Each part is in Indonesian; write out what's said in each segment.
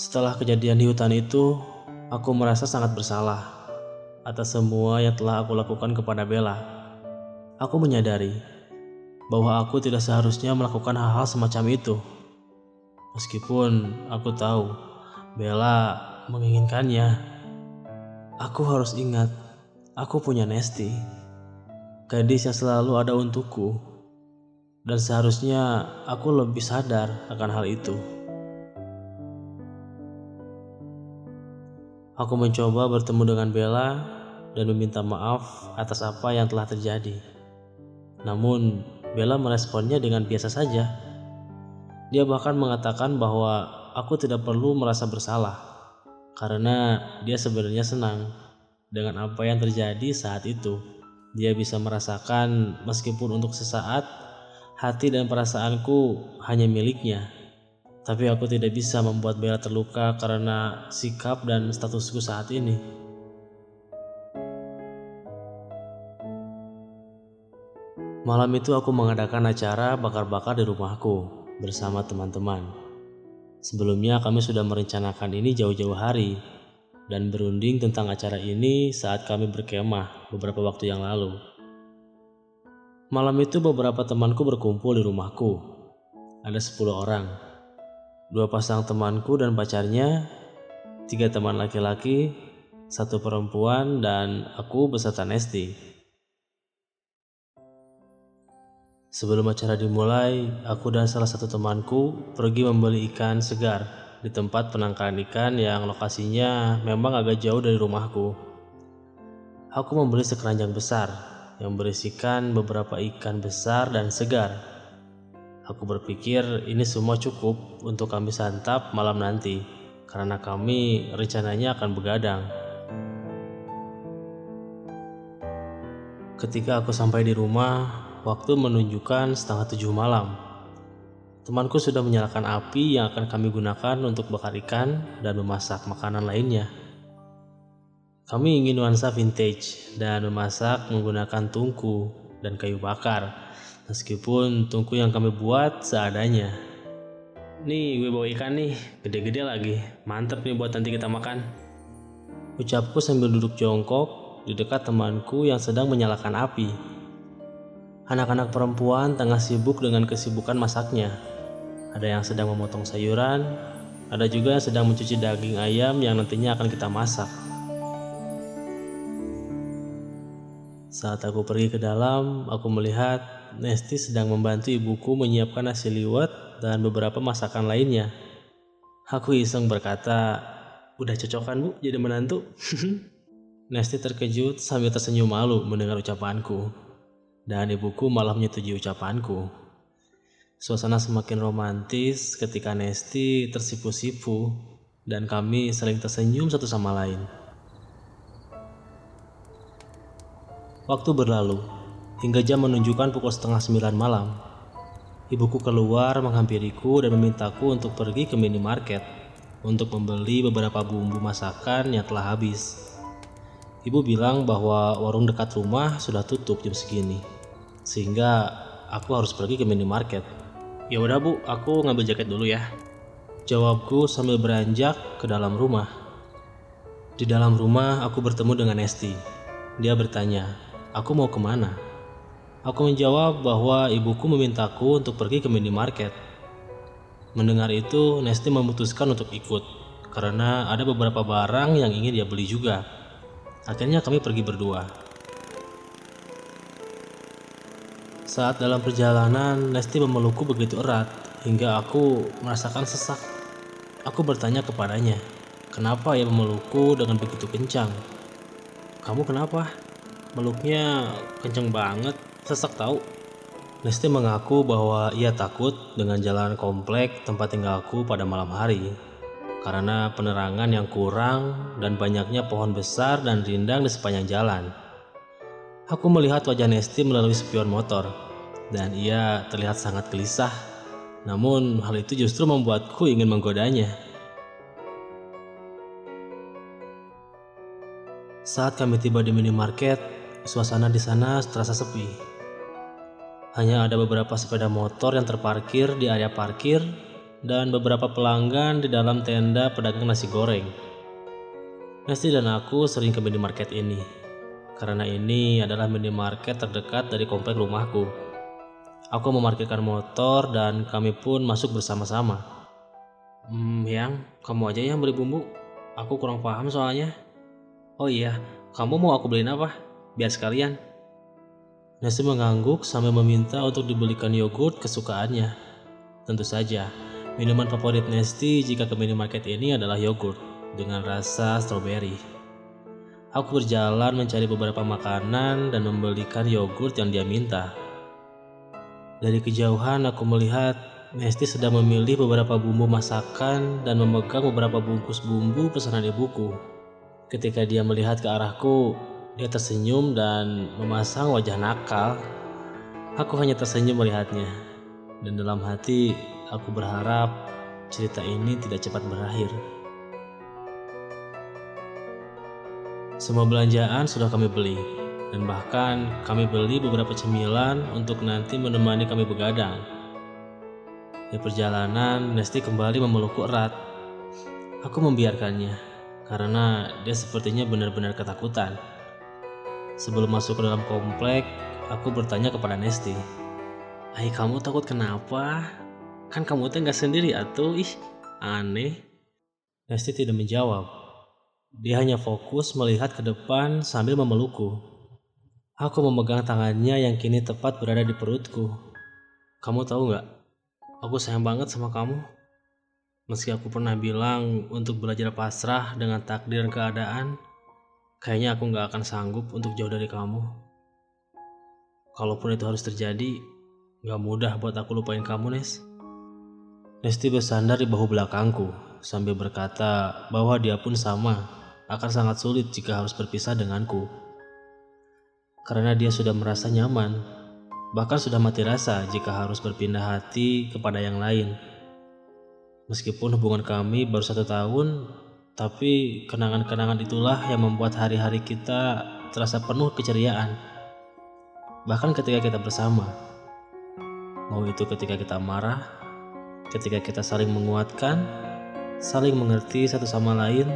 Setelah kejadian di hutan itu, aku merasa sangat bersalah atas semua yang telah aku lakukan kepada Bella. Aku menyadari bahwa aku tidak seharusnya melakukan hal-hal semacam itu. Meskipun aku tahu Bella menginginkannya, aku harus ingat aku punya Nesti, gadis yang selalu ada untukku, dan seharusnya aku lebih sadar akan hal itu. Aku mencoba bertemu dengan Bella dan meminta maaf atas apa yang telah terjadi. Namun, Bella meresponnya dengan biasa saja. Dia bahkan mengatakan bahwa aku tidak perlu merasa bersalah karena dia sebenarnya senang dengan apa yang terjadi saat itu. Dia bisa merasakan meskipun untuk sesaat hati dan perasaanku hanya miliknya. Tapi aku tidak bisa membuat Bella terluka karena sikap dan statusku saat ini. Malam itu aku mengadakan acara bakar-bakar di rumahku bersama teman-teman. Sebelumnya kami sudah merencanakan ini jauh-jauh hari dan berunding tentang acara ini saat kami berkemah beberapa waktu yang lalu. Malam itu beberapa temanku berkumpul di rumahku. Ada 10 orang dua pasang temanku dan pacarnya, tiga teman laki-laki, satu perempuan, dan aku beserta Nesti. Sebelum acara dimulai, aku dan salah satu temanku pergi membeli ikan segar di tempat penangkaran ikan yang lokasinya memang agak jauh dari rumahku. Aku membeli sekeranjang besar yang berisikan beberapa ikan besar dan segar Aku berpikir ini semua cukup untuk kami santap malam nanti, karena kami rencananya akan begadang. Ketika aku sampai di rumah, waktu menunjukkan setengah tujuh malam. Temanku sudah menyalakan api yang akan kami gunakan untuk bakar ikan dan memasak makanan lainnya. Kami ingin nuansa vintage dan memasak menggunakan tungku dan kayu bakar Meskipun tungku yang kami buat seadanya. Nih gue bawa ikan nih, gede-gede lagi. Mantep nih buat nanti kita makan. Ucapku sambil duduk jongkok di dekat temanku yang sedang menyalakan api. Anak-anak perempuan tengah sibuk dengan kesibukan masaknya. Ada yang sedang memotong sayuran, ada juga yang sedang mencuci daging ayam yang nantinya akan kita masak. Saat aku pergi ke dalam, aku melihat Nesti sedang membantu ibuku menyiapkan nasi liwet dan beberapa masakan lainnya. Aku iseng berkata, udah cocokan bu jadi menantu? Nesti terkejut sambil tersenyum malu mendengar ucapanku. Dan ibuku malah menyetujui ucapanku. Suasana semakin romantis ketika Nesti tersipu-sipu dan kami saling tersenyum satu sama lain. Waktu berlalu, hingga jam menunjukkan pukul setengah sembilan malam. Ibuku keluar menghampiriku dan memintaku untuk pergi ke minimarket untuk membeli beberapa bumbu masakan yang telah habis. Ibu bilang bahwa warung dekat rumah sudah tutup jam segini, sehingga aku harus pergi ke minimarket. Ya udah bu, aku ngambil jaket dulu ya. Jawabku sambil beranjak ke dalam rumah. Di dalam rumah aku bertemu dengan Esti. Dia bertanya, aku mau ke mana? Aku menjawab bahwa ibuku memintaku untuk pergi ke minimarket. Mendengar itu, Nesti memutuskan untuk ikut karena ada beberapa barang yang ingin dia beli juga. Akhirnya kami pergi berdua. Saat dalam perjalanan, Nesti memelukku begitu erat hingga aku merasakan sesak. Aku bertanya kepadanya, kenapa ia memelukku dengan begitu kencang? Kamu kenapa? Meluknya kencang banget. Sesak tahu. Lesti mengaku bahwa ia takut dengan jalan komplek tempat tinggalku pada malam hari karena penerangan yang kurang dan banyaknya pohon besar dan rindang di sepanjang jalan. Aku melihat wajah Nesti melalui spion motor dan ia terlihat sangat gelisah. Namun hal itu justru membuatku ingin menggodanya. Saat kami tiba di minimarket, suasana di sana terasa sepi. Hanya ada beberapa sepeda motor yang terparkir di area parkir dan beberapa pelanggan di dalam tenda pedagang nasi goreng. Nesti dan aku sering ke minimarket ini, karena ini adalah minimarket terdekat dari komplek rumahku. Aku memarkirkan motor dan kami pun masuk bersama-sama. Hmm, yang, kamu aja yang beli bumbu. Aku kurang paham soalnya. Oh iya, kamu mau aku beliin apa? Biar sekalian. Nesti mengangguk sambil meminta untuk dibelikan yogurt kesukaannya. Tentu saja, Minuman favorit Nesti jika ke minimarket ini adalah yogurt dengan rasa stroberi. Aku berjalan mencari beberapa makanan dan membelikan yogurt yang dia minta. Dari kejauhan aku melihat Nesti sedang memilih beberapa bumbu masakan dan memegang beberapa bungkus bumbu pesanan ibuku. Ketika dia melihat ke arahku, dia tersenyum dan memasang wajah nakal. Aku hanya tersenyum melihatnya, dan dalam hati Aku berharap cerita ini tidak cepat berakhir. Semua belanjaan sudah kami beli, dan bahkan kami beli beberapa cemilan untuk nanti menemani kami begadang. Di perjalanan, Nesti kembali memelukku erat. Aku membiarkannya, karena dia sepertinya benar-benar ketakutan. Sebelum masuk ke dalam komplek, aku bertanya kepada Nesti, Hai kamu takut kenapa? Kan kamu tuh nggak sendiri atau ih aneh. Nesti tidak menjawab. Dia hanya fokus melihat ke depan sambil memelukku. Aku memegang tangannya yang kini tepat berada di perutku. Kamu tahu nggak? Aku sayang banget sama kamu. Meski aku pernah bilang untuk belajar pasrah dengan takdir keadaan, kayaknya aku nggak akan sanggup untuk jauh dari kamu. Kalaupun itu harus terjadi, nggak mudah buat aku lupain kamu, Nes. Nesti bersandar di bahu belakangku sambil berkata bahwa dia pun sama akan sangat sulit jika harus berpisah denganku. Karena dia sudah merasa nyaman, bahkan sudah mati rasa jika harus berpindah hati kepada yang lain. Meskipun hubungan kami baru satu tahun, tapi kenangan-kenangan itulah yang membuat hari-hari kita terasa penuh keceriaan. Bahkan ketika kita bersama, mau itu ketika kita marah Ketika kita saling menguatkan, saling mengerti satu sama lain,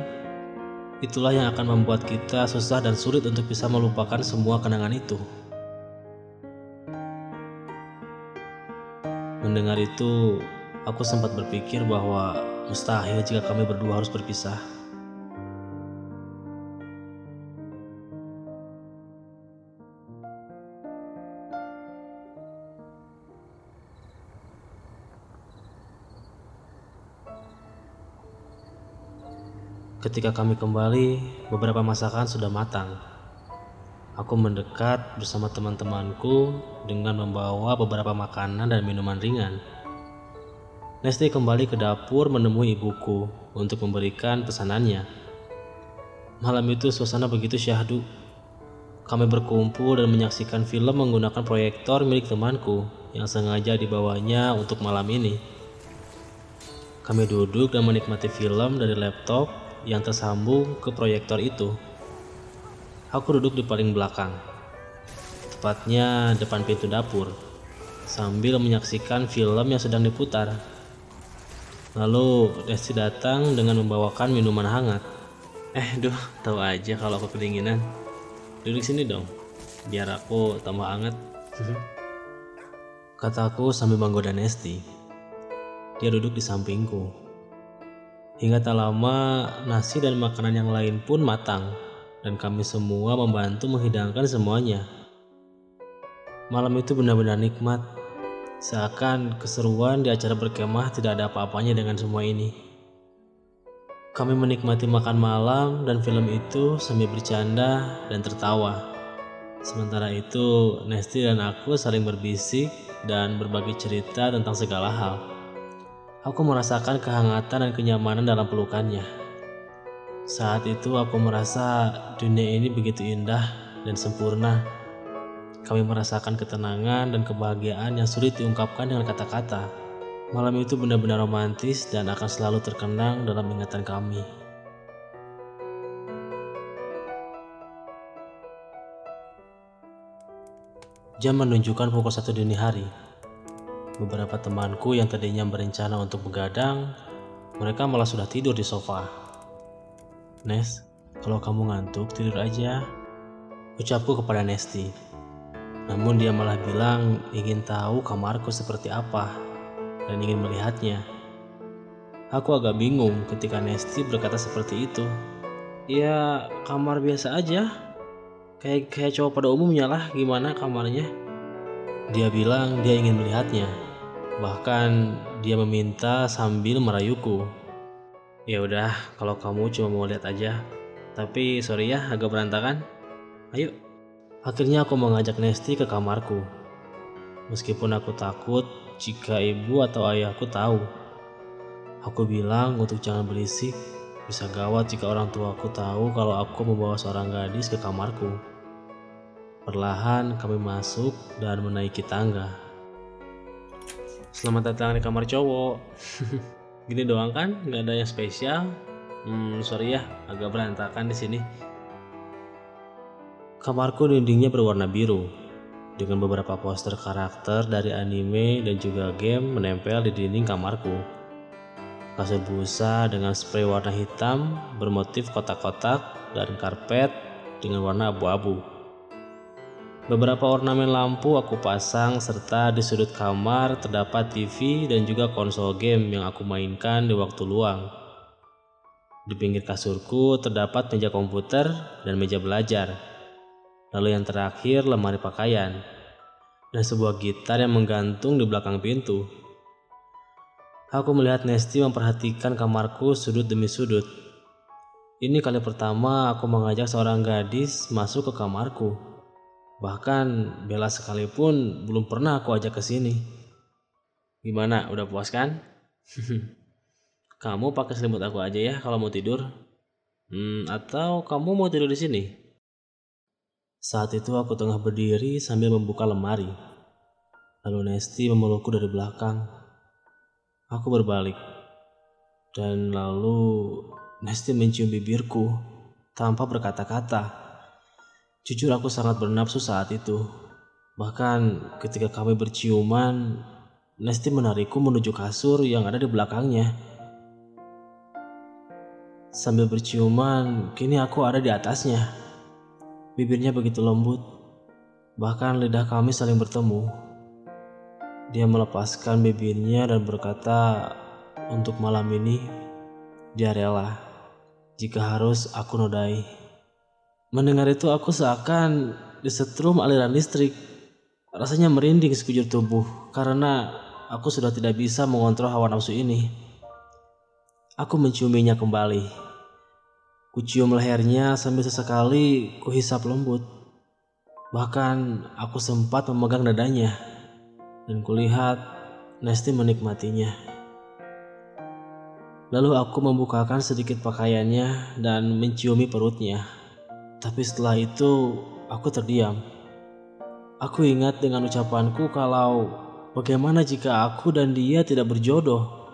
itulah yang akan membuat kita susah dan sulit untuk bisa melupakan semua kenangan itu. Mendengar itu, aku sempat berpikir bahwa mustahil jika kami berdua harus berpisah. Ketika kami kembali, beberapa masakan sudah matang. Aku mendekat bersama teman-temanku dengan membawa beberapa makanan dan minuman ringan. Nesti kembali ke dapur menemui ibuku untuk memberikan pesanannya. Malam itu suasana begitu syahdu. Kami berkumpul dan menyaksikan film menggunakan proyektor milik temanku yang sengaja dibawanya untuk malam ini. Kami duduk dan menikmati film dari laptop yang tersambung ke proyektor itu. Aku duduk di paling belakang, tepatnya depan pintu dapur, sambil menyaksikan film yang sedang diputar. Lalu Desti datang dengan membawakan minuman hangat. Eh, duh, tahu aja kalau aku kedinginan. Duduk sini dong, biar aku tambah hangat. Kataku sambil menggoda Nesti. Dia duduk di sampingku, Hingga tak lama, nasi dan makanan yang lain pun matang, dan kami semua membantu menghidangkan semuanya. Malam itu benar-benar nikmat, seakan keseruan di acara berkemah tidak ada apa-apanya dengan semua ini. Kami menikmati makan malam dan film itu sambil bercanda dan tertawa. Sementara itu, Nesti dan aku saling berbisik dan berbagi cerita tentang segala hal. Aku merasakan kehangatan dan kenyamanan dalam pelukannya. Saat itu aku merasa dunia ini begitu indah dan sempurna. Kami merasakan ketenangan dan kebahagiaan yang sulit diungkapkan dengan kata-kata. Malam itu benar-benar romantis dan akan selalu terkenang dalam ingatan kami. Jam menunjukkan pukul satu dini hari. Beberapa temanku yang tadinya berencana untuk begadang, mereka malah sudah tidur di sofa. Nes, kalau kamu ngantuk tidur aja. Ucapku kepada Nesti. Namun dia malah bilang ingin tahu kamarku seperti apa dan ingin melihatnya. Aku agak bingung ketika Nesti berkata seperti itu. Ya kamar biasa aja. Kayak kayak cowok pada umumnya lah gimana kamarnya. Dia bilang dia ingin melihatnya. Bahkan dia meminta sambil merayuku. Ya udah, kalau kamu cuma mau lihat aja. Tapi sorry ya agak berantakan. Ayo. Akhirnya aku mengajak Nesti ke kamarku. Meskipun aku takut jika ibu atau ayahku tahu. Aku bilang untuk jangan berisik bisa gawat jika orang tuaku tahu kalau aku membawa seorang gadis ke kamarku. Perlahan kami masuk dan menaiki tangga. Selamat datang di kamar cowok. Gini doang kan, nggak ada yang spesial. Hmm, sorry ya, agak berantakan di sini. Kamarku dindingnya berwarna biru, dengan beberapa poster karakter dari anime dan juga game menempel di dinding kamarku kasur busa dengan spray warna hitam bermotif kotak-kotak dan karpet dengan warna abu-abu. Beberapa ornamen lampu aku pasang serta di sudut kamar terdapat TV dan juga konsol game yang aku mainkan di waktu luang. Di pinggir kasurku terdapat meja komputer dan meja belajar. Lalu yang terakhir lemari pakaian dan sebuah gitar yang menggantung di belakang pintu. Aku melihat Nesti memperhatikan kamarku sudut demi sudut. Ini kali pertama aku mengajak seorang gadis masuk ke kamarku. Bahkan Bella sekalipun belum pernah aku ajak ke sini. Gimana, udah puas kan? kamu pakai selimut aku aja ya kalau mau tidur. Hmm, atau kamu mau tidur di sini? Saat itu aku tengah berdiri sambil membuka lemari. Lalu Nesti memelukku dari belakang. Aku berbalik, dan lalu Nesti mencium bibirku tanpa berkata-kata. Jujur aku sangat bernafsu saat itu. Bahkan ketika kami berciuman, Nesti menarikku menuju kasur yang ada di belakangnya. Sambil berciuman, kini aku ada di atasnya. Bibirnya begitu lembut, bahkan lidah kami saling bertemu. Dia melepaskan bibirnya dan berkata, "Untuk malam ini, dia rela jika harus aku nodai." Mendengar itu, aku seakan disetrum aliran listrik. Rasanya merinding sekujur tubuh karena aku sudah tidak bisa mengontrol hawa nafsu ini. Aku menciuminya kembali. Kucium lehernya sambil sesekali kuhisap lembut. Bahkan aku sempat memegang dadanya dan kulihat Nesti menikmatinya. Lalu aku membukakan sedikit pakaiannya dan menciumi perutnya. Tapi setelah itu aku terdiam. Aku ingat dengan ucapanku kalau bagaimana jika aku dan dia tidak berjodoh.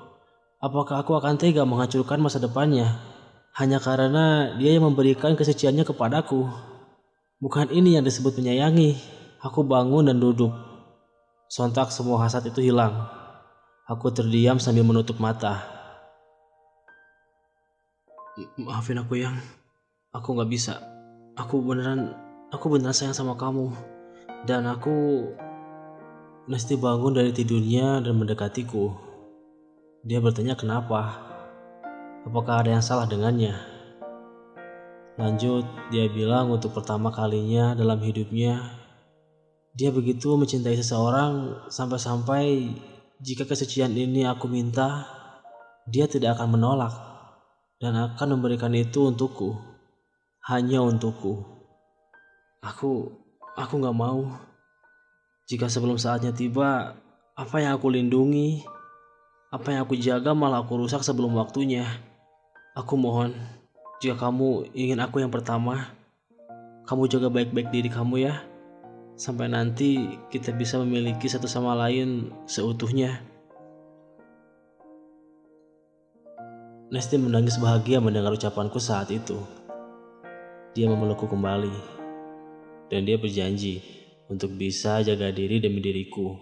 Apakah aku akan tega menghancurkan masa depannya hanya karena dia yang memberikan kesuciannya kepadaku? Bukan ini yang disebut menyayangi. Aku bangun dan duduk Sontak semua hasad itu hilang. Aku terdiam sambil menutup mata. Maafin aku yang, aku gak bisa. Aku beneran, aku beneran sayang sama kamu. Dan aku mesti bangun dari tidurnya dan mendekatiku. Dia bertanya kenapa. Apakah ada yang salah dengannya? Lanjut, dia bilang untuk pertama kalinya dalam hidupnya dia begitu mencintai seseorang sampai-sampai jika kesucian ini aku minta, dia tidak akan menolak dan akan memberikan itu untukku. Hanya untukku. Aku, aku gak mau. Jika sebelum saatnya tiba, apa yang aku lindungi, apa yang aku jaga malah aku rusak sebelum waktunya. Aku mohon, jika kamu ingin aku yang pertama, kamu jaga baik-baik diri kamu ya sampai nanti kita bisa memiliki satu sama lain seutuhnya. Nesti menangis bahagia mendengar ucapanku saat itu. Dia memelukku kembali, dan dia berjanji untuk bisa jaga diri demi diriku.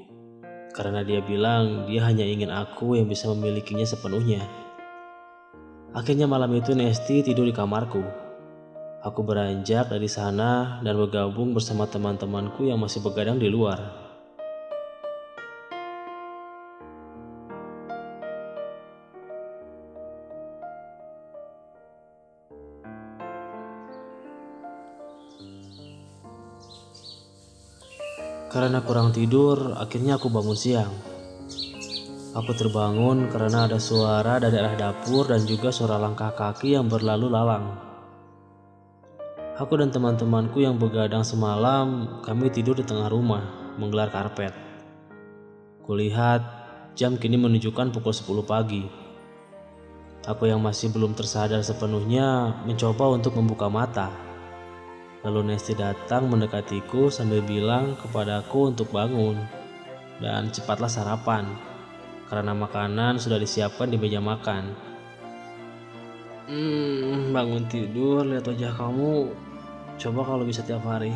Karena dia bilang dia hanya ingin aku yang bisa memilikinya sepenuhnya. Akhirnya malam itu Nesti tidur di kamarku. Aku beranjak dari sana dan bergabung bersama teman-temanku yang masih begadang di luar. Karena kurang tidur, akhirnya aku bangun siang. Aku terbangun karena ada suara dari arah dapur dan juga suara langkah kaki yang berlalu lalang. Aku dan teman-temanku yang begadang semalam, kami tidur di tengah rumah, menggelar karpet. Kulihat jam kini menunjukkan pukul 10 pagi. Aku yang masih belum tersadar sepenuhnya mencoba untuk membuka mata. Lalu Nesti datang mendekatiku sambil bilang kepadaku untuk bangun dan cepatlah sarapan karena makanan sudah disiapkan di meja makan. Hmm, bangun tidur, lihat wajah kamu. Coba kalau bisa tiap hari.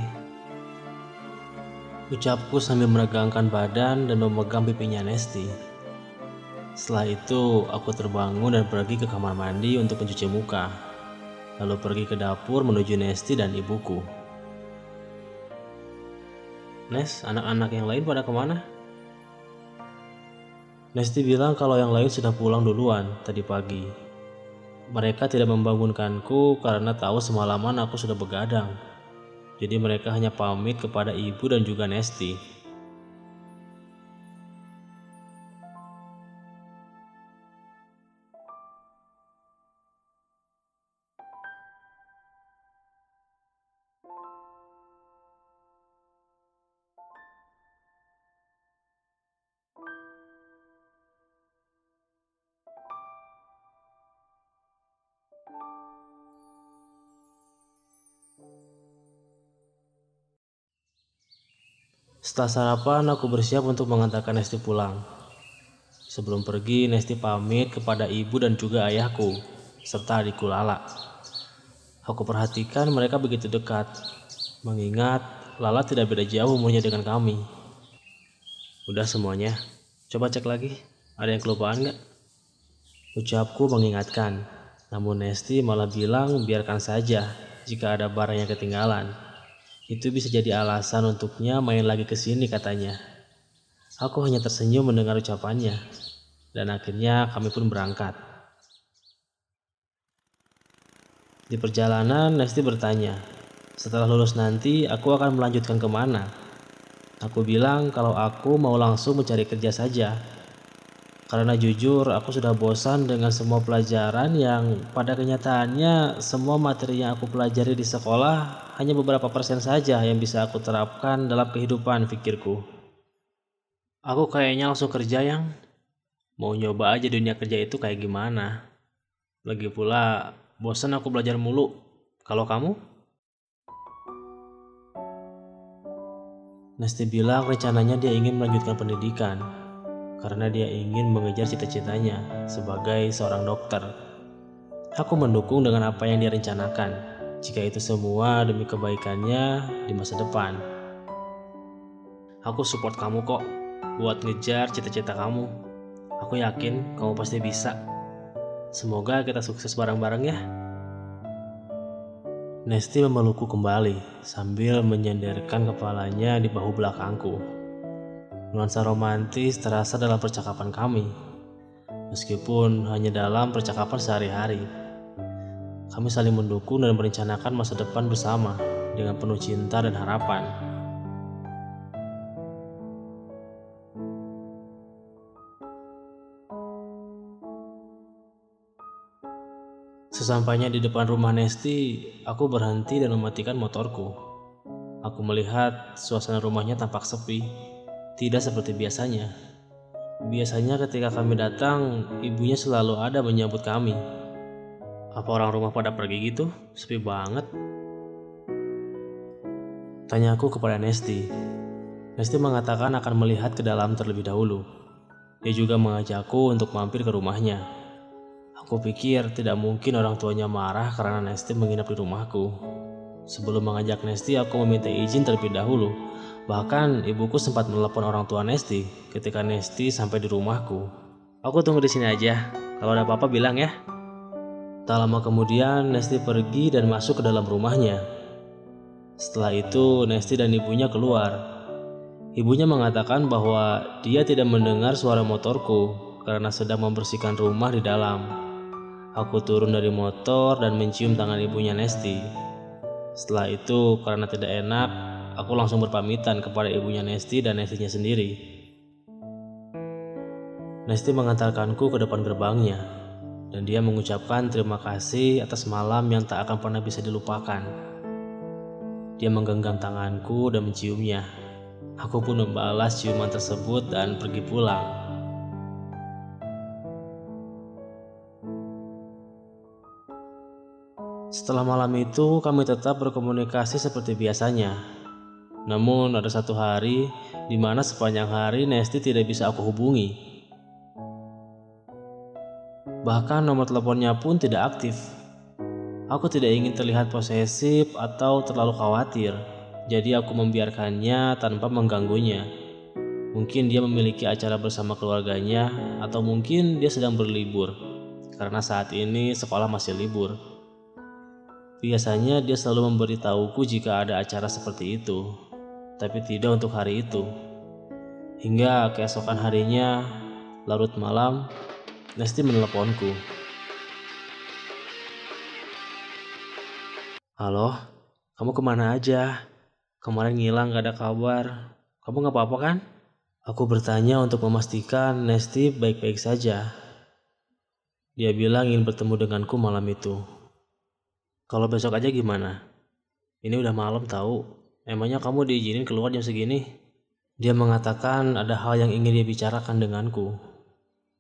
Ucapku sambil meregangkan badan dan memegang pipinya Nesti. Setelah itu, aku terbangun dan pergi ke kamar mandi untuk mencuci muka lalu pergi ke dapur menuju Nesti dan ibuku. Nes, anak-anak yang lain pada ke mana? Nesti bilang kalau yang lain sudah pulang duluan tadi pagi. Mereka tidak membangunkanku karena tahu semalaman aku sudah begadang. Jadi mereka hanya pamit kepada ibu dan juga Nesti. Setelah sarapan, aku bersiap untuk mengantarkan Nesti pulang. Sebelum pergi, Nesti pamit kepada ibu dan juga ayahku, serta adikku Lala. Aku perhatikan mereka begitu dekat, mengingat Lala tidak beda jauh umurnya dengan kami. Udah semuanya, coba cek lagi, ada yang kelupaan nggak? Ucapku mengingatkan, namun Nesti malah bilang biarkan saja jika ada barang yang ketinggalan. Itu bisa jadi alasan untuknya main lagi ke sini katanya. Aku hanya tersenyum mendengar ucapannya. Dan akhirnya kami pun berangkat. Di perjalanan, Nesti bertanya, setelah lulus nanti aku akan melanjutkan ke mana? Aku bilang kalau aku mau langsung mencari kerja saja karena jujur, aku sudah bosan dengan semua pelajaran yang pada kenyataannya semua materi yang aku pelajari di sekolah hanya beberapa persen saja yang bisa aku terapkan dalam kehidupan pikirku. Aku kayaknya langsung kerja yang mau nyoba aja dunia kerja itu kayak gimana. Lagi pula, bosan aku belajar mulu. Kalau kamu? Nesti bilang rencananya dia ingin melanjutkan pendidikan karena dia ingin mengejar cita-citanya sebagai seorang dokter. Aku mendukung dengan apa yang dia rencanakan, jika itu semua demi kebaikannya di masa depan. Aku support kamu kok buat ngejar cita-cita kamu. Aku yakin kamu pasti bisa. Semoga kita sukses bareng-bareng ya. Nesti memelukku kembali sambil menyenderkan kepalanya di bahu belakangku. Nuansa romantis terasa dalam percakapan kami, meskipun hanya dalam percakapan sehari-hari. Kami saling mendukung dan merencanakan masa depan bersama dengan penuh cinta dan harapan. Sesampainya di depan rumah Nesti, aku berhenti dan mematikan motorku. Aku melihat suasana rumahnya tampak sepi tidak seperti biasanya. Biasanya ketika kami datang, ibunya selalu ada menyambut kami. Apa orang rumah pada pergi gitu? Sepi banget. Tanyaku kepada Nesti. Nesti mengatakan akan melihat ke dalam terlebih dahulu. Dia juga mengajakku untuk mampir ke rumahnya. Aku pikir tidak mungkin orang tuanya marah karena Nesti menginap di rumahku. Sebelum mengajak Nesti, aku meminta izin terlebih dahulu Bahkan ibuku sempat menelepon orang tua Nesti ketika Nesti sampai di rumahku. Aku tunggu di sini aja. Kalau ada apa-apa bilang ya. Tak lama kemudian Nesti pergi dan masuk ke dalam rumahnya. Setelah itu Nesti dan ibunya keluar. Ibunya mengatakan bahwa dia tidak mendengar suara motorku karena sedang membersihkan rumah di dalam. Aku turun dari motor dan mencium tangan ibunya Nesti. Setelah itu, karena tidak enak, aku langsung berpamitan kepada ibunya Nesti dan Nestinya sendiri. Nesti mengantarkanku ke depan gerbangnya, dan dia mengucapkan terima kasih atas malam yang tak akan pernah bisa dilupakan. Dia menggenggam tanganku dan menciumnya. Aku pun membalas ciuman tersebut dan pergi pulang. Setelah malam itu, kami tetap berkomunikasi seperti biasanya. Namun ada satu hari di mana sepanjang hari Nesti tidak bisa aku hubungi. Bahkan nomor teleponnya pun tidak aktif. Aku tidak ingin terlihat posesif atau terlalu khawatir, jadi aku membiarkannya tanpa mengganggunya. Mungkin dia memiliki acara bersama keluarganya, atau mungkin dia sedang berlibur, karena saat ini sekolah masih libur. Biasanya dia selalu memberitahuku jika ada acara seperti itu, tapi tidak untuk hari itu. Hingga keesokan harinya, larut malam, Nesti meneleponku. Halo, kamu ke mana aja? Kemarin ngilang gak ada kabar. Kamu gak apa-apa kan? Aku bertanya untuk memastikan Nesti baik-baik saja. Dia bilang ingin bertemu denganku malam itu. Kalau besok aja gimana? Ini udah malam tahu. Emangnya kamu diizinin keluar jam segini? Dia mengatakan ada hal yang ingin dia bicarakan denganku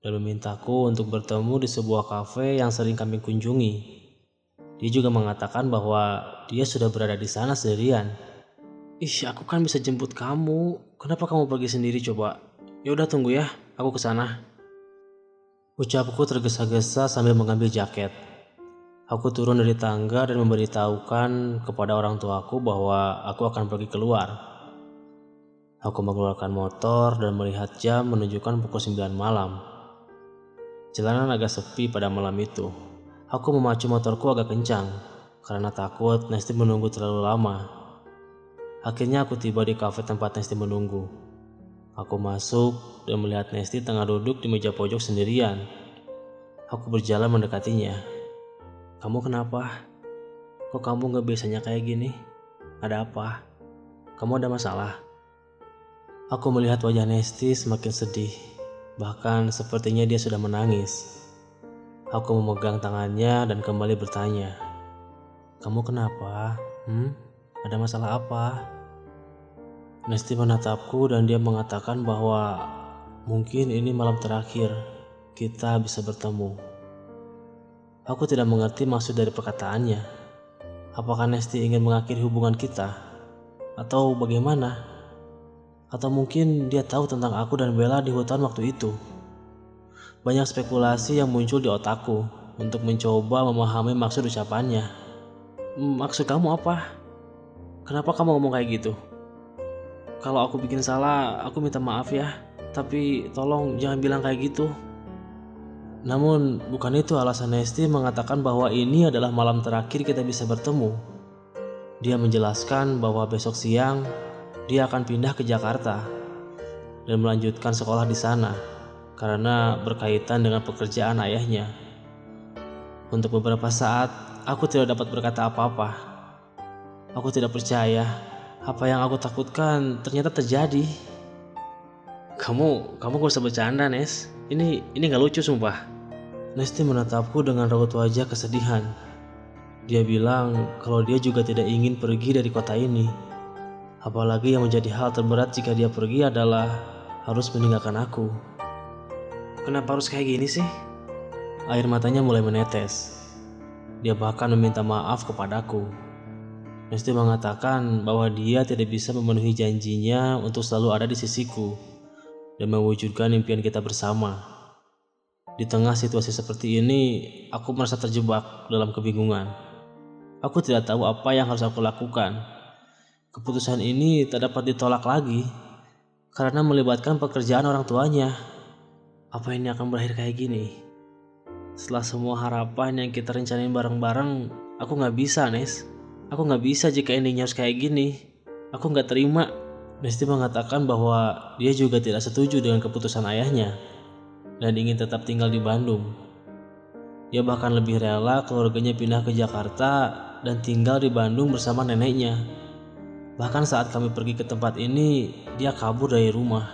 dan memintaku untuk bertemu di sebuah kafe yang sering kami kunjungi. Dia juga mengatakan bahwa dia sudah berada di sana sendirian. Ih, aku kan bisa jemput kamu. Kenapa kamu pergi sendiri coba? Ya udah tunggu ya, aku ke sana. Ucapku tergesa-gesa sambil mengambil jaket. Aku turun dari tangga dan memberitahukan kepada orang tuaku bahwa aku akan pergi keluar. Aku mengeluarkan motor dan melihat jam menunjukkan pukul 9 malam. Jalanan agak sepi pada malam itu. Aku memacu motorku agak kencang karena takut Nesti menunggu terlalu lama. Akhirnya aku tiba di kafe tempat Nesti menunggu. Aku masuk dan melihat Nesti tengah duduk di meja pojok sendirian. Aku berjalan mendekatinya. Kamu kenapa? Kok kamu gak biasanya kayak gini? Ada apa? Kamu ada masalah? Aku melihat wajah Nesti semakin sedih. Bahkan sepertinya dia sudah menangis. Aku memegang tangannya dan kembali bertanya. Kamu kenapa? Hmm? Ada masalah apa? Nesti menatapku dan dia mengatakan bahwa mungkin ini malam terakhir kita bisa bertemu. Aku tidak mengerti maksud dari perkataannya. Apakah Nesti ingin mengakhiri hubungan kita? Atau bagaimana? Atau mungkin dia tahu tentang aku dan Bella di hutan waktu itu. Banyak spekulasi yang muncul di otakku untuk mencoba memahami maksud ucapannya. Maksud kamu apa? Kenapa kamu ngomong kayak gitu? Kalau aku bikin salah, aku minta maaf ya. Tapi tolong jangan bilang kayak gitu. Namun, bukan itu alasan Nesti mengatakan bahwa ini adalah malam terakhir kita bisa bertemu. Dia menjelaskan bahwa besok siang dia akan pindah ke Jakarta dan melanjutkan sekolah di sana karena berkaitan dengan pekerjaan ayahnya. Untuk beberapa saat, aku tidak dapat berkata apa-apa. Aku tidak percaya apa yang aku takutkan ternyata terjadi. Kamu, kamu gak usah bercanda, Nes. Ini, ini gak lucu sumpah. Nesti menatapku dengan raut wajah kesedihan. Dia bilang kalau dia juga tidak ingin pergi dari kota ini. Apalagi yang menjadi hal terberat jika dia pergi adalah harus meninggalkan aku. Kenapa harus kayak gini sih? Air matanya mulai menetes. Dia bahkan meminta maaf kepadaku. Nesti mengatakan bahwa dia tidak bisa memenuhi janjinya untuk selalu ada di sisiku dan mewujudkan impian kita bersama. Di tengah situasi seperti ini, aku merasa terjebak dalam kebingungan. Aku tidak tahu apa yang harus aku lakukan. Keputusan ini tak dapat ditolak lagi karena melibatkan pekerjaan orang tuanya. Apa ini akan berakhir kayak gini? Setelah semua harapan yang kita rencanain bareng-bareng, aku nggak bisa, Nes. Aku nggak bisa jika endingnya harus kayak gini. Aku nggak terima. Nesti mengatakan bahwa dia juga tidak setuju dengan keputusan ayahnya dan ingin tetap tinggal di Bandung. Dia bahkan lebih rela keluarganya pindah ke Jakarta dan tinggal di Bandung bersama neneknya. Bahkan saat kami pergi ke tempat ini, dia kabur dari rumah.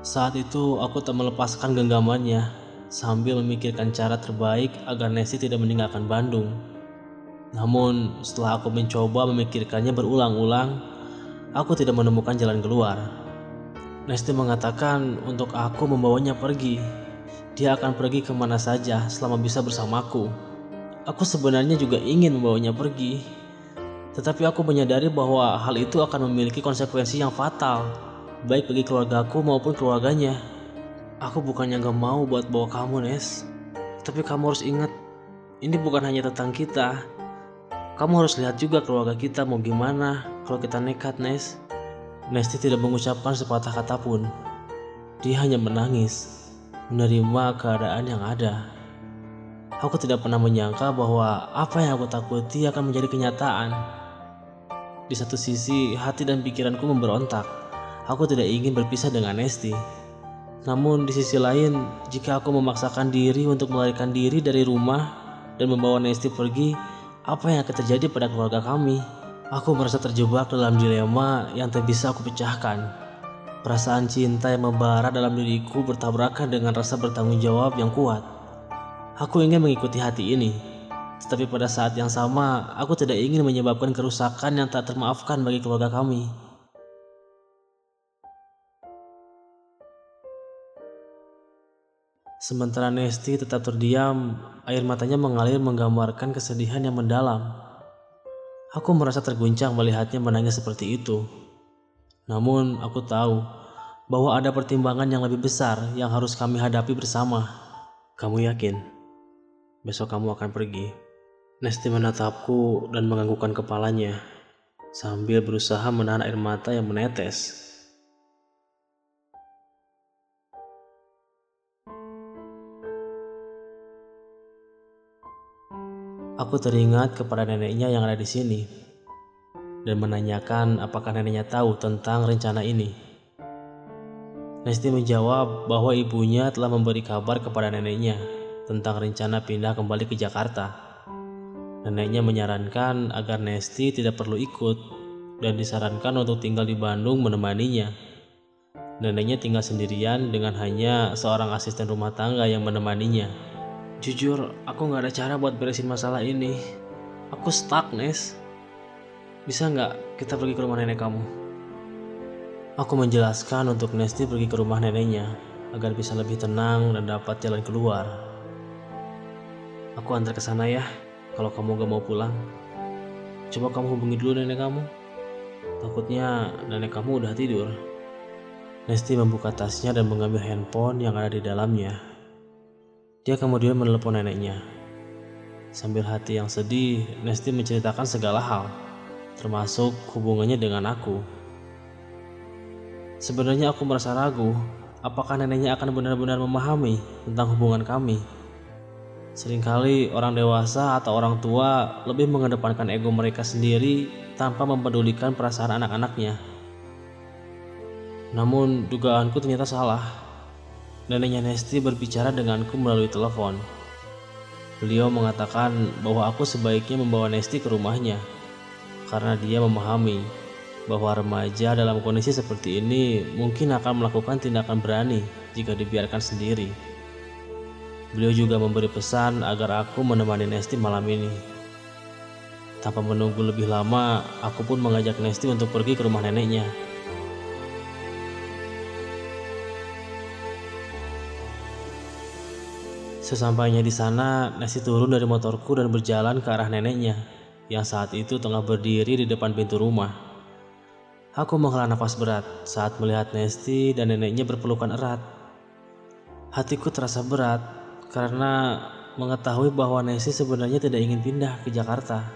Saat itu aku tak melepaskan genggamannya sambil memikirkan cara terbaik agar Nesti tidak meninggalkan Bandung. Namun setelah aku mencoba memikirkannya berulang-ulang, aku tidak menemukan jalan keluar. Nesti mengatakan untuk aku membawanya pergi. Dia akan pergi ke mana saja selama bisa bersamaku. Aku sebenarnya juga ingin membawanya pergi. Tetapi aku menyadari bahwa hal itu akan memiliki konsekuensi yang fatal, baik bagi keluargaku maupun keluarganya. Aku bukannya gak mau buat bawa kamu, Nes. Tapi kamu harus ingat, ini bukan hanya tentang kita. Kamu harus lihat juga keluarga kita mau gimana kalau kita nekat, Nes. Nesti tidak mengucapkan sepatah kata pun. Dia hanya menangis, menerima keadaan yang ada. Aku tidak pernah menyangka bahwa apa yang aku takuti akan menjadi kenyataan. Di satu sisi, hati dan pikiranku memberontak. Aku tidak ingin berpisah dengan Nesti. Namun di sisi lain, jika aku memaksakan diri untuk melarikan diri dari rumah dan membawa Nesti pergi, apa yang akan terjadi pada keluarga kami? Aku merasa terjebak dalam dilema yang tak bisa aku pecahkan. Perasaan cinta yang membara dalam diriku bertabrakan dengan rasa bertanggung jawab yang kuat. Aku ingin mengikuti hati ini, tetapi pada saat yang sama, aku tidak ingin menyebabkan kerusakan yang tak termaafkan bagi keluarga kami. Sementara Nesti tetap terdiam, air matanya mengalir menggambarkan kesedihan yang mendalam. Aku merasa terguncang melihatnya menangis seperti itu. Namun aku tahu bahwa ada pertimbangan yang lebih besar yang harus kami hadapi bersama. Kamu yakin? Besok kamu akan pergi. Nesti menatapku dan menganggukkan kepalanya sambil berusaha menahan air mata yang menetes. Aku teringat kepada neneknya yang ada di sini dan menanyakan apakah neneknya tahu tentang rencana ini. Nesti menjawab bahwa ibunya telah memberi kabar kepada neneknya tentang rencana pindah kembali ke Jakarta. Neneknya menyarankan agar Nesti tidak perlu ikut dan disarankan untuk tinggal di Bandung menemaninya. Neneknya tinggal sendirian dengan hanya seorang asisten rumah tangga yang menemaninya. Jujur, aku nggak ada cara buat beresin masalah ini. Aku stuck, Nes. Bisa nggak kita pergi ke rumah nenek kamu? Aku menjelaskan untuk Nesti pergi ke rumah neneknya agar bisa lebih tenang dan dapat jalan keluar. Aku antar ke sana ya, kalau kamu gak mau pulang. Coba kamu hubungi dulu nenek kamu. Takutnya nenek kamu udah tidur. Nesti membuka tasnya dan mengambil handphone yang ada di dalamnya. Dia kemudian menelepon neneknya. Sambil hati yang sedih, Nesti menceritakan segala hal, termasuk hubungannya dengan aku. Sebenarnya aku merasa ragu, apakah neneknya akan benar-benar memahami tentang hubungan kami. Seringkali orang dewasa atau orang tua lebih mengedepankan ego mereka sendiri tanpa mempedulikan perasaan anak-anaknya. Namun dugaanku ternyata salah. Neneknya Nesti berbicara denganku melalui telepon. Beliau mengatakan bahwa aku sebaiknya membawa Nesti ke rumahnya karena dia memahami bahwa remaja dalam kondisi seperti ini mungkin akan melakukan tindakan berani jika dibiarkan sendiri. Beliau juga memberi pesan agar aku menemani Nesti malam ini. Tanpa menunggu lebih lama, aku pun mengajak Nesti untuk pergi ke rumah neneknya. Sesampainya di sana, Nasi turun dari motorku dan berjalan ke arah neneknya yang saat itu tengah berdiri di depan pintu rumah. Aku menghela nafas berat saat melihat Nesti dan neneknya berpelukan erat. Hatiku terasa berat karena mengetahui bahwa Nesti sebenarnya tidak ingin pindah ke Jakarta.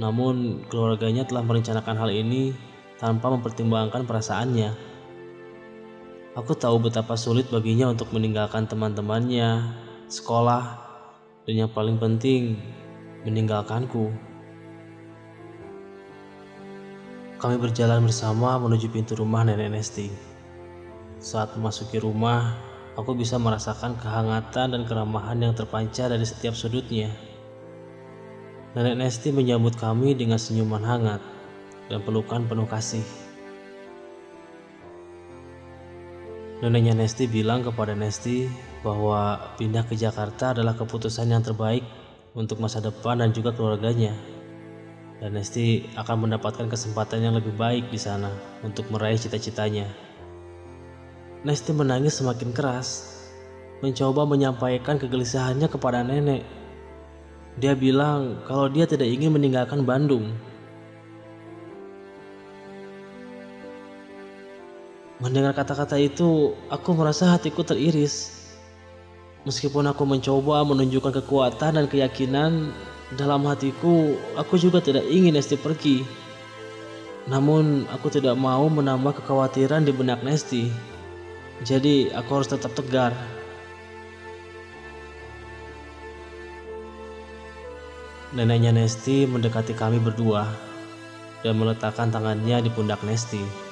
Namun, keluarganya telah merencanakan hal ini tanpa mempertimbangkan perasaannya. Aku tahu betapa sulit baginya untuk meninggalkan teman-temannya, sekolah, dan yang paling penting, meninggalkanku. Kami berjalan bersama menuju pintu rumah nenek Nesti. Saat memasuki rumah, aku bisa merasakan kehangatan dan keramahan yang terpancar dari setiap sudutnya. Nenek Nesti menyambut kami dengan senyuman hangat dan pelukan penuh kasih. Neneknya Nesti bilang kepada Nesti bahwa pindah ke Jakarta adalah keputusan yang terbaik untuk masa depan dan juga keluarganya dan Nesti akan mendapatkan kesempatan yang lebih baik di sana untuk meraih cita-citanya. Nesti menangis semakin keras, mencoba menyampaikan kegelisahannya kepada nenek. Dia bilang kalau dia tidak ingin meninggalkan Bandung. Mendengar kata-kata itu, aku merasa hatiku teriris. Meskipun aku mencoba menunjukkan kekuatan dan keyakinan, dalam hatiku, aku juga tidak ingin Nesti pergi. Namun, aku tidak mau menambah kekhawatiran di benak Nesti. Jadi, aku harus tetap tegar. Neneknya Nesti mendekati kami berdua dan meletakkan tangannya di pundak Nesti.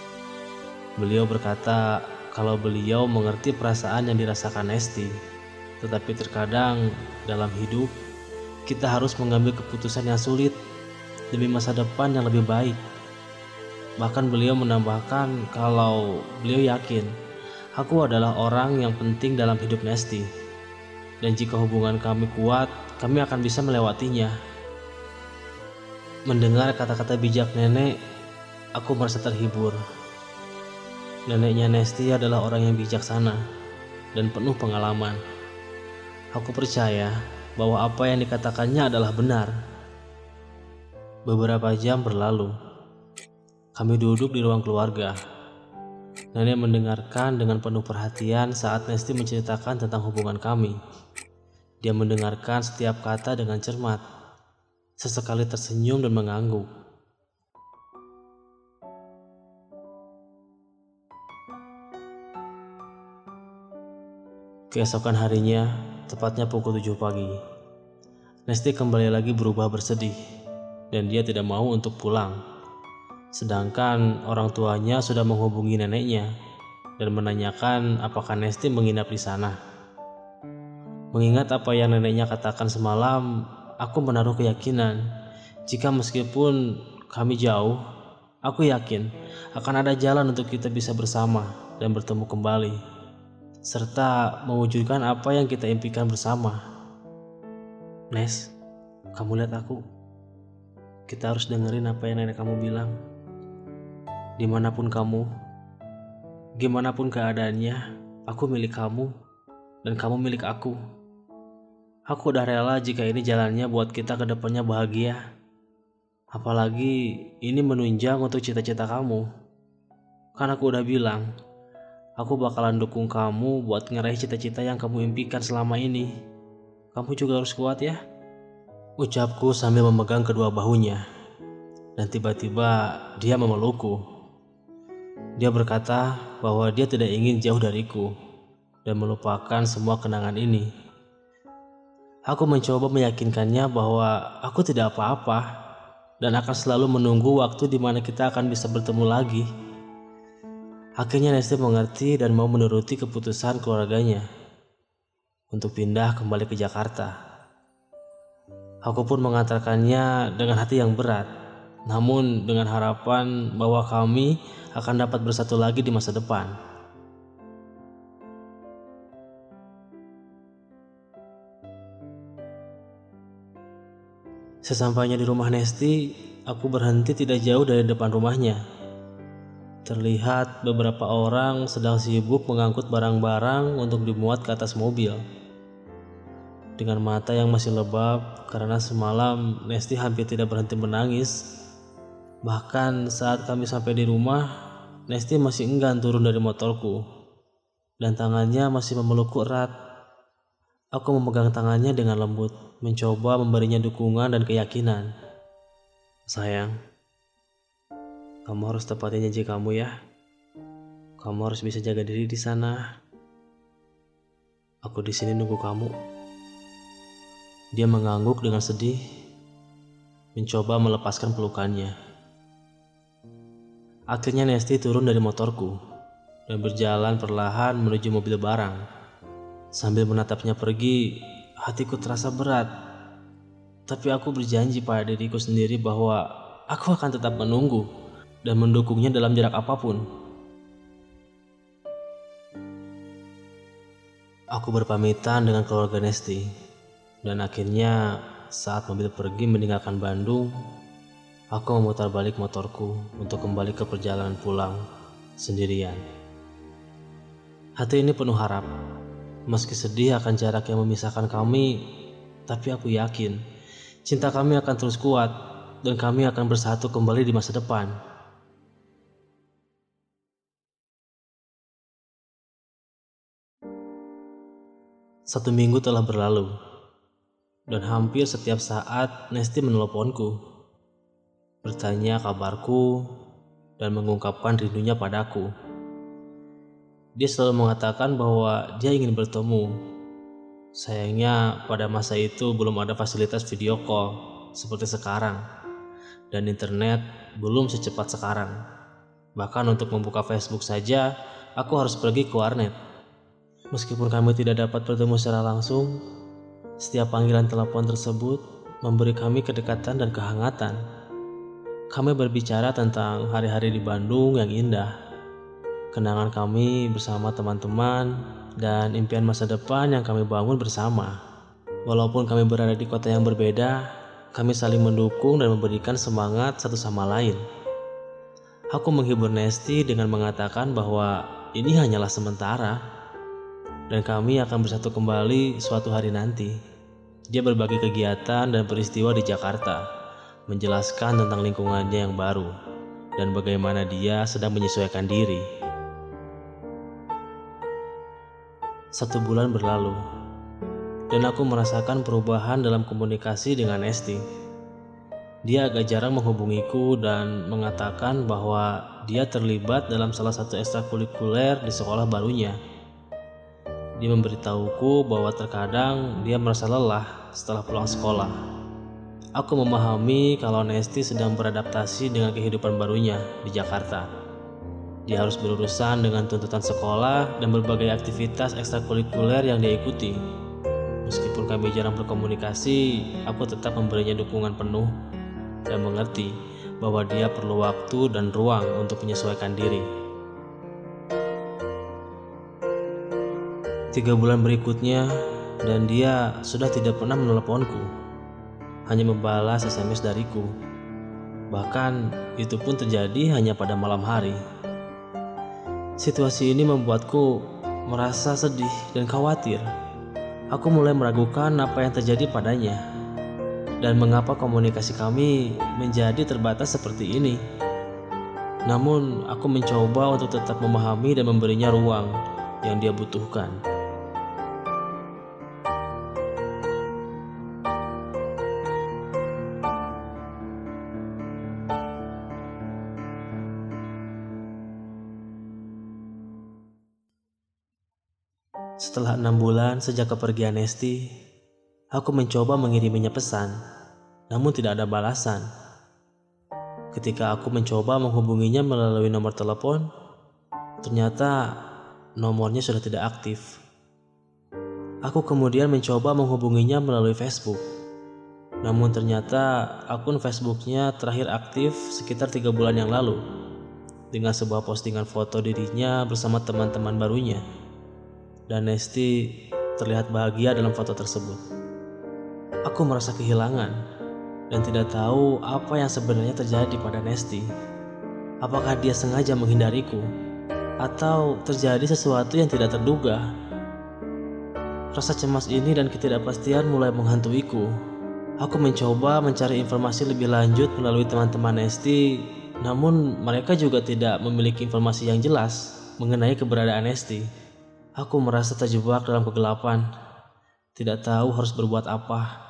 Beliau berkata kalau beliau mengerti perasaan yang dirasakan Nesti, tetapi terkadang dalam hidup kita harus mengambil keputusan yang sulit demi masa depan yang lebih baik. Bahkan beliau menambahkan kalau beliau yakin aku adalah orang yang penting dalam hidup Nesti. Dan jika hubungan kami kuat, kami akan bisa melewatinya. Mendengar kata-kata bijak nenek, aku merasa terhibur. Neneknya Nesti adalah orang yang bijaksana dan penuh pengalaman. Aku percaya bahwa apa yang dikatakannya adalah benar. Beberapa jam berlalu. Kami duduk di ruang keluarga. Nenek mendengarkan dengan penuh perhatian saat Nesti menceritakan tentang hubungan kami. Dia mendengarkan setiap kata dengan cermat. Sesekali tersenyum dan mengangguk. Keesokan harinya, tepatnya pukul 7 pagi. Nesti kembali lagi berubah bersedih, dan dia tidak mau untuk pulang. Sedangkan orang tuanya sudah menghubungi neneknya dan menanyakan apakah Nesti menginap di sana. Mengingat apa yang neneknya katakan semalam, aku menaruh keyakinan jika meskipun kami jauh, aku yakin akan ada jalan untuk kita bisa bersama dan bertemu kembali serta mewujudkan apa yang kita impikan bersama. Nes, kamu lihat aku. Kita harus dengerin apa yang nenek kamu bilang. Di mana pun kamu, gimana pun keadaannya, aku milik kamu dan kamu milik aku. Aku udah rela jika ini jalannya buat kita ke depannya bahagia. Apalagi ini menunjang untuk cita-cita kamu. Kan aku udah bilang, Aku bakalan dukung kamu buat ngeraih cita-cita yang kamu impikan selama ini. Kamu juga harus kuat ya. Ucapku sambil memegang kedua bahunya. Dan tiba-tiba dia memelukku. Dia berkata bahwa dia tidak ingin jauh dariku dan melupakan semua kenangan ini. Aku mencoba meyakinkannya bahwa aku tidak apa-apa dan akan selalu menunggu waktu di mana kita akan bisa bertemu lagi. Akhirnya Nesti mengerti dan mau menuruti keputusan keluarganya untuk pindah kembali ke Jakarta. Aku pun mengantarkannya dengan hati yang berat, namun dengan harapan bahwa kami akan dapat bersatu lagi di masa depan. Sesampainya di rumah Nesti, aku berhenti tidak jauh dari depan rumahnya Terlihat beberapa orang sedang sibuk mengangkut barang-barang untuk dimuat ke atas mobil. Dengan mata yang masih lebab karena semalam Nesti hampir tidak berhenti menangis. Bahkan saat kami sampai di rumah, Nesti masih enggan turun dari motorku dan tangannya masih memelukku erat. Aku memegang tangannya dengan lembut, mencoba memberinya dukungan dan keyakinan. Sayang, kamu harus tepatin janji kamu ya. Kamu harus bisa jaga diri di sana. Aku di sini nunggu kamu. Dia mengangguk dengan sedih, mencoba melepaskan pelukannya. Akhirnya Nesti turun dari motorku dan berjalan perlahan menuju mobil barang. Sambil menatapnya pergi, hatiku terasa berat. Tapi aku berjanji pada diriku sendiri bahwa aku akan tetap menunggu dan mendukungnya dalam jarak apa pun. Aku berpamitan dengan keluarga Nesti, dan akhirnya saat mobil pergi meninggalkan Bandung, aku memutar balik motorku untuk kembali ke perjalanan pulang sendirian. Hati ini penuh harap, meski sedih akan jarak yang memisahkan kami, tapi aku yakin cinta kami akan terus kuat dan kami akan bersatu kembali di masa depan. Satu minggu telah berlalu, dan hampir setiap saat Nesti meneleponku, bertanya kabarku, dan mengungkapkan rindunya padaku. Dia selalu mengatakan bahwa dia ingin bertemu. Sayangnya pada masa itu belum ada fasilitas video call seperti sekarang, dan internet belum secepat sekarang. Bahkan untuk membuka Facebook saja, aku harus pergi ke warnet. Meskipun kami tidak dapat bertemu secara langsung, setiap panggilan telepon tersebut memberi kami kedekatan dan kehangatan. Kami berbicara tentang hari-hari di Bandung yang indah, kenangan kami bersama teman-teman, dan impian masa depan yang kami bangun bersama. Walaupun kami berada di kota yang berbeda, kami saling mendukung dan memberikan semangat satu sama lain. Aku menghibur Nesti dengan mengatakan bahwa ini hanyalah sementara dan kami akan bersatu kembali suatu hari nanti. Dia berbagi kegiatan dan peristiwa di Jakarta, menjelaskan tentang lingkungannya yang baru dan bagaimana dia sedang menyesuaikan diri. Satu bulan berlalu, dan aku merasakan perubahan dalam komunikasi dengan Esti. Dia agak jarang menghubungiku dan mengatakan bahwa dia terlibat dalam salah satu ekstrakurikuler di sekolah barunya. Dia memberitahuku bahwa terkadang dia merasa lelah setelah pulang sekolah. Aku memahami kalau Nesti sedang beradaptasi dengan kehidupan barunya di Jakarta. Dia harus berurusan dengan tuntutan sekolah dan berbagai aktivitas ekstrakurikuler yang dia ikuti. Meskipun kami jarang berkomunikasi, aku tetap memberinya dukungan penuh dan mengerti bahwa dia perlu waktu dan ruang untuk menyesuaikan diri. Tiga bulan berikutnya, dan dia sudah tidak pernah meneleponku, hanya membalas SMS dariku. Bahkan itu pun terjadi hanya pada malam hari. Situasi ini membuatku merasa sedih dan khawatir. Aku mulai meragukan apa yang terjadi padanya dan mengapa komunikasi kami menjadi terbatas seperti ini. Namun, aku mencoba untuk tetap memahami dan memberinya ruang yang dia butuhkan. Setelah enam bulan sejak kepergian Nesti, aku mencoba mengiriminya pesan, namun tidak ada balasan. Ketika aku mencoba menghubunginya melalui nomor telepon, ternyata nomornya sudah tidak aktif. Aku kemudian mencoba menghubunginya melalui Facebook, namun ternyata akun Facebooknya terakhir aktif sekitar tiga bulan yang lalu dengan sebuah postingan foto dirinya bersama teman-teman barunya dan Nesti terlihat bahagia dalam foto tersebut. Aku merasa kehilangan dan tidak tahu apa yang sebenarnya terjadi pada Nesti. Apakah dia sengaja menghindariku atau terjadi sesuatu yang tidak terduga? Rasa cemas ini dan ketidakpastian mulai menghantuiku. Aku mencoba mencari informasi lebih lanjut melalui teman-teman Nesti, namun mereka juga tidak memiliki informasi yang jelas mengenai keberadaan Nesti. Aku merasa terjebak dalam kegelapan, tidak tahu harus berbuat apa.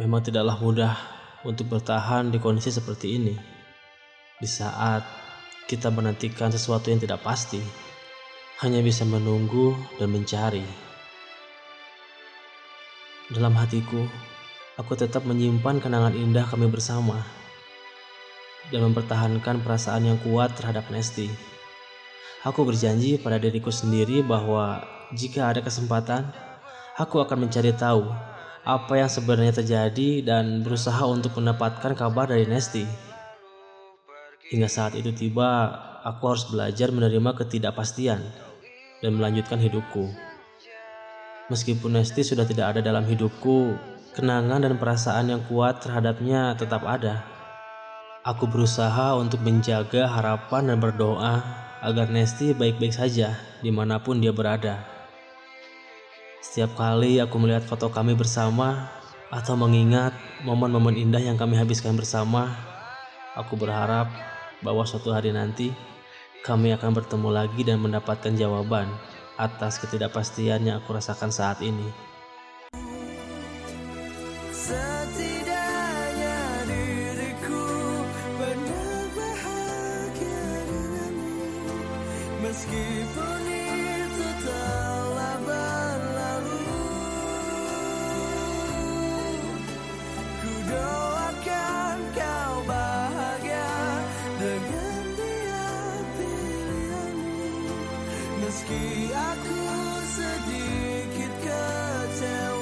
Memang tidaklah mudah untuk bertahan di kondisi seperti ini. Di saat kita menantikan sesuatu yang tidak pasti, hanya bisa menunggu dan mencari. Dalam hatiku, aku tetap menyimpan kenangan indah kami bersama dan mempertahankan perasaan yang kuat terhadap Nesti. Aku berjanji pada diriku sendiri bahwa jika ada kesempatan, aku akan mencari tahu apa yang sebenarnya terjadi dan berusaha untuk mendapatkan kabar dari Nesti. Hingga saat itu tiba, aku harus belajar menerima ketidakpastian dan melanjutkan hidupku. Meskipun Nesti sudah tidak ada dalam hidupku, kenangan dan perasaan yang kuat terhadapnya tetap ada. Aku berusaha untuk menjaga harapan dan berdoa agar Nesti baik-baik saja di mana pun dia berada. Setiap kali aku melihat foto kami bersama atau mengingat momen-momen indah yang kami habiskan bersama, aku berharap bahwa suatu hari nanti kami akan bertemu lagi dan mendapatkan jawaban atas ketidakpastian yang aku rasakan saat ini. Meskipun itu telah berlalu Ku doakan kau bahagia Dengan dia pilihanmu. Meski aku sedikit kecewa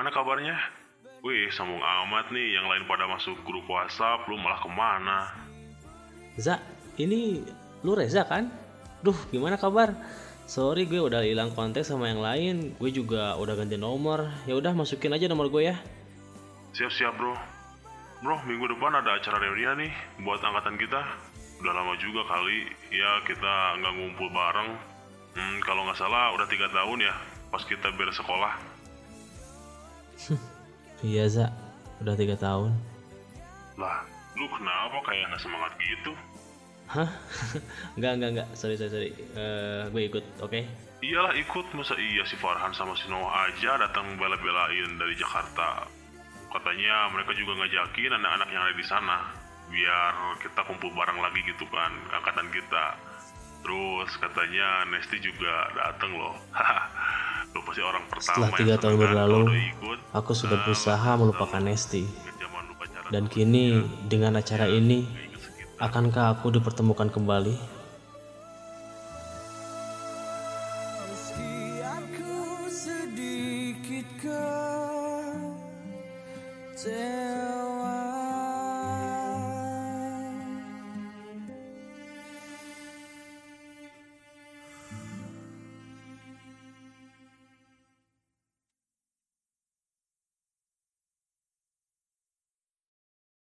gimana kabarnya? Wih, sambung amat nih, yang lain pada masuk grup WhatsApp, lu malah ke mana? Za, ini lu Reza kan? Duh, gimana kabar? Sorry gue udah hilang kontak sama yang lain. Gue juga udah ganti nomor. Ya udah masukin aja nomor gue ya. Siap-siap bro. Bro, minggu depan ada acara reunian nih, buat angkatan kita. Udah lama juga kali, ya kita nggak ngumpul bareng. Hmm, kalau nggak salah udah tiga tahun ya, pas kita beres sekolah. Iya Za, udah tiga tahun. Lah, lu kenapa kayak nggak semangat gitu? Hah? enggak, enggak, enggak. Sorry, sorry, sorry. Eh, gue ikut, oke? Iyalah ikut, masa iya si Farhan sama si Noah aja datang bela-belain dari Jakarta. Katanya mereka juga ngajakin anak-anak yang ada di sana. Biar kita kumpul bareng lagi gitu kan, angkatan kita. Terus katanya Nesti juga dateng loh. Lu pasti orang pertama Setelah tiga yang tahun berlalu, ikut. Aku sudah Nah, berusaha melupakan Nesti. Dan kini, dengan acara ini, ingat sekitar akankah aku dipertemukan kembali?